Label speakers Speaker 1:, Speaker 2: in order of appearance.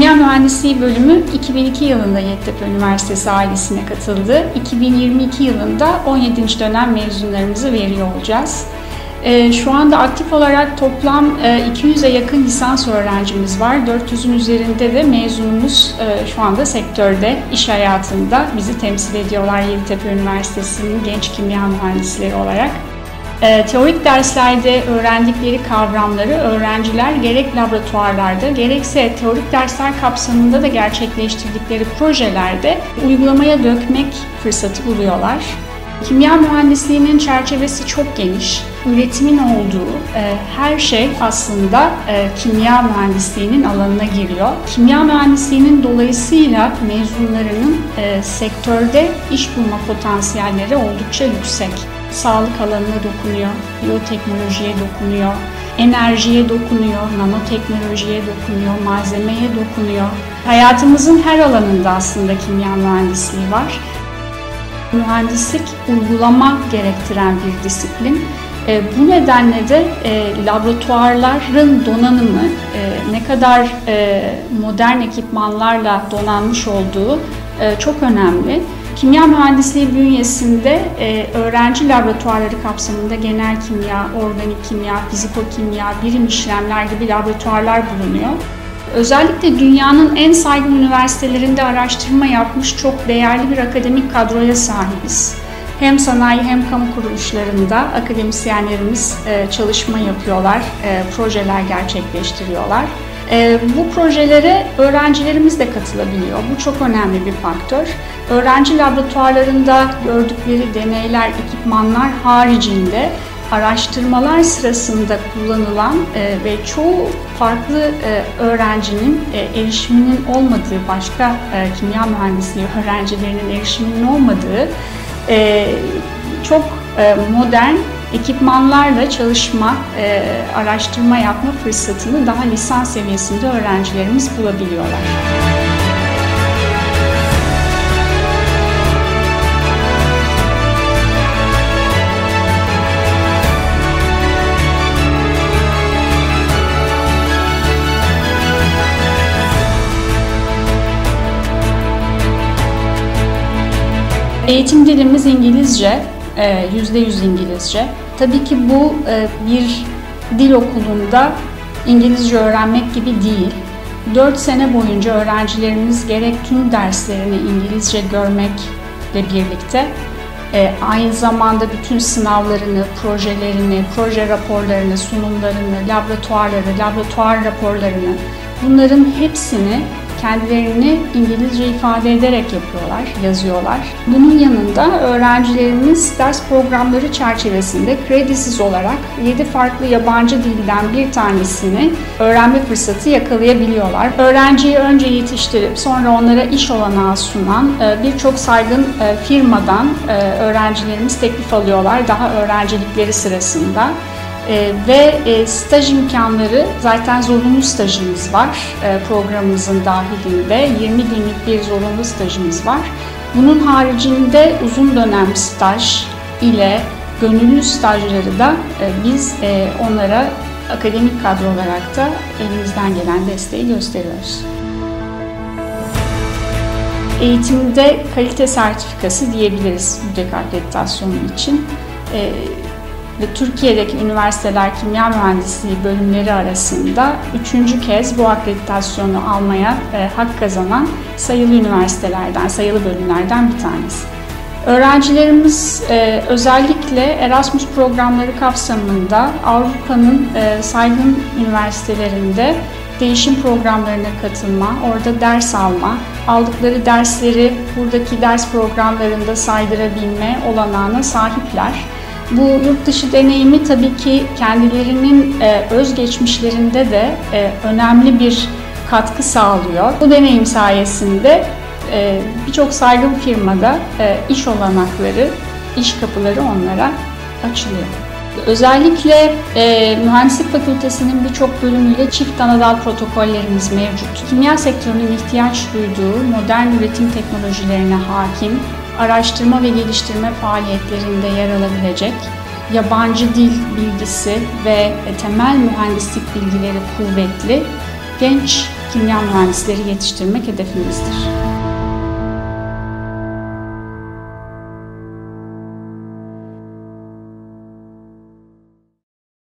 Speaker 1: Kimya Mühendisliği bölümü 2002 yılında Yeditepe Üniversitesi ailesine katıldı. 2022 yılında 17. dönem mezunlarımızı veriyor olacağız. Ee, şu anda aktif olarak toplam 200'e yakın lisans öğrencimiz var. 400'ün üzerinde de mezunumuz e, şu anda sektörde, iş hayatında bizi temsil ediyorlar Yeditepe Üniversitesi'nin genç kimya mühendisleri olarak. Ee, teorik derslerde öğrendikleri kavramları öğrenciler gerek laboratuvarlarda gerekse teorik dersler kapsamında da gerçekleştirdikleri projelerde uygulamaya dökmek fırsatı buluyorlar. Kimya mühendisliğinin çerçevesi çok geniş. Üretimin olduğu e, her şey aslında e, kimya mühendisliğinin alanına giriyor. Kimya mühendisliğinin dolayısıyla mezunlarının e, sektörde iş bulma potansiyelleri oldukça yüksek. Sağlık alanına dokunuyor, biyoteknolojiye dokunuyor, enerjiye dokunuyor, nanoteknolojiye dokunuyor, malzemeye dokunuyor. Hayatımızın her alanında aslında kimya mühendisliği var. Mühendislik uygulama gerektiren bir disiplin. E, bu nedenle de e, laboratuvarların donanımı e, ne kadar e, modern ekipmanlarla donanmış olduğu e, çok önemli. Kimya mühendisliği bünyesinde e, öğrenci laboratuvarları kapsamında genel kimya, organik kimya, fizikokimya, birim işlemler gibi laboratuvarlar bulunuyor. Özellikle dünyanın en saygın üniversitelerinde araştırma yapmış çok değerli bir akademik kadroya sahibiz. Hem sanayi hem kamu kuruluşlarında akademisyenlerimiz e, çalışma yapıyorlar, e, projeler gerçekleştiriyorlar. E, bu projelere öğrencilerimiz de katılabiliyor. Bu çok önemli bir faktör. Öğrenci laboratuvarlarında gördükleri deneyler, ekipmanlar haricinde araştırmalar sırasında kullanılan e, ve çoğu farklı e, öğrencinin e, erişiminin olmadığı, başka kimya mühendisliği öğrencilerinin erişiminin olmadığı çok modern ekipmanlarla çalışma, e, araştırma yapma fırsatını daha lisans seviyesinde öğrencilerimiz bulabiliyorlar. Eğitim dilimiz İngilizce, %100 İngilizce. Tabii ki bu bir dil okulunda İngilizce öğrenmek gibi değil. 4 sene boyunca öğrencilerimiz gerek tüm derslerini İngilizce görmekle birlikte aynı zamanda bütün sınavlarını, projelerini, proje raporlarını, sunumlarını, laboratuvarları, laboratuvar raporlarını bunların hepsini kendilerini İngilizce ifade ederek yapıyorlar, yazıyorlar. Bunun yanında öğrencilerimiz ders programları çerçevesinde kredisiz olarak 7 farklı yabancı dilden bir tanesini öğrenme fırsatı yakalayabiliyorlar. Öğrenciyi önce yetiştirip sonra onlara iş olanağı sunan e, birçok saygın e, firmadan e, öğrencilerimiz teklif alıyorlar daha öğrencilikleri sırasında. E, ve e, staj imkanları zaten zorunlu stajımız var e, programımızın dahilinde 20 günlük bir zorunlu stajımız var. Bunun haricinde uzun dönem staj ile gönüllü stajları da e, biz onlara akademik kadro olarak da elimizden gelen desteği gösteriyoruz. Eğitimde kalite sertifikası diyebiliriz müdek akreditasyonu için. E, ve Türkiye'deki üniversiteler kimya mühendisliği bölümleri arasında üçüncü kez bu akreditasyonu almaya e, hak kazanan sayılı üniversitelerden, sayılı bölümlerden bir tanesi. Öğrencilerimiz e, özellikle Erasmus programları kapsamında Avrupa'nın e, saygın üniversitelerinde değişim programlarına katılma, orada ders alma, aldıkları dersleri buradaki ders programlarında saydırabilme olanağına sahipler. Bu yurt dışı deneyimi tabii ki kendilerinin e, özgeçmişlerinde de e, önemli bir katkı sağlıyor. Bu deneyim sayesinde e, birçok saygın firmada e, iş olanakları, iş kapıları onlara açılıyor. Özellikle e, mühendislik fakültesinin birçok bölümüyle çift anadal protokollerimiz mevcut. Kimya sektörünün ihtiyaç duyduğu modern üretim teknolojilerine hakim, araştırma ve geliştirme faaliyetlerinde yer alabilecek, yabancı dil bilgisi ve temel mühendislik bilgileri kuvvetli, genç kimya mühendisleri yetiştirmek hedefimizdir.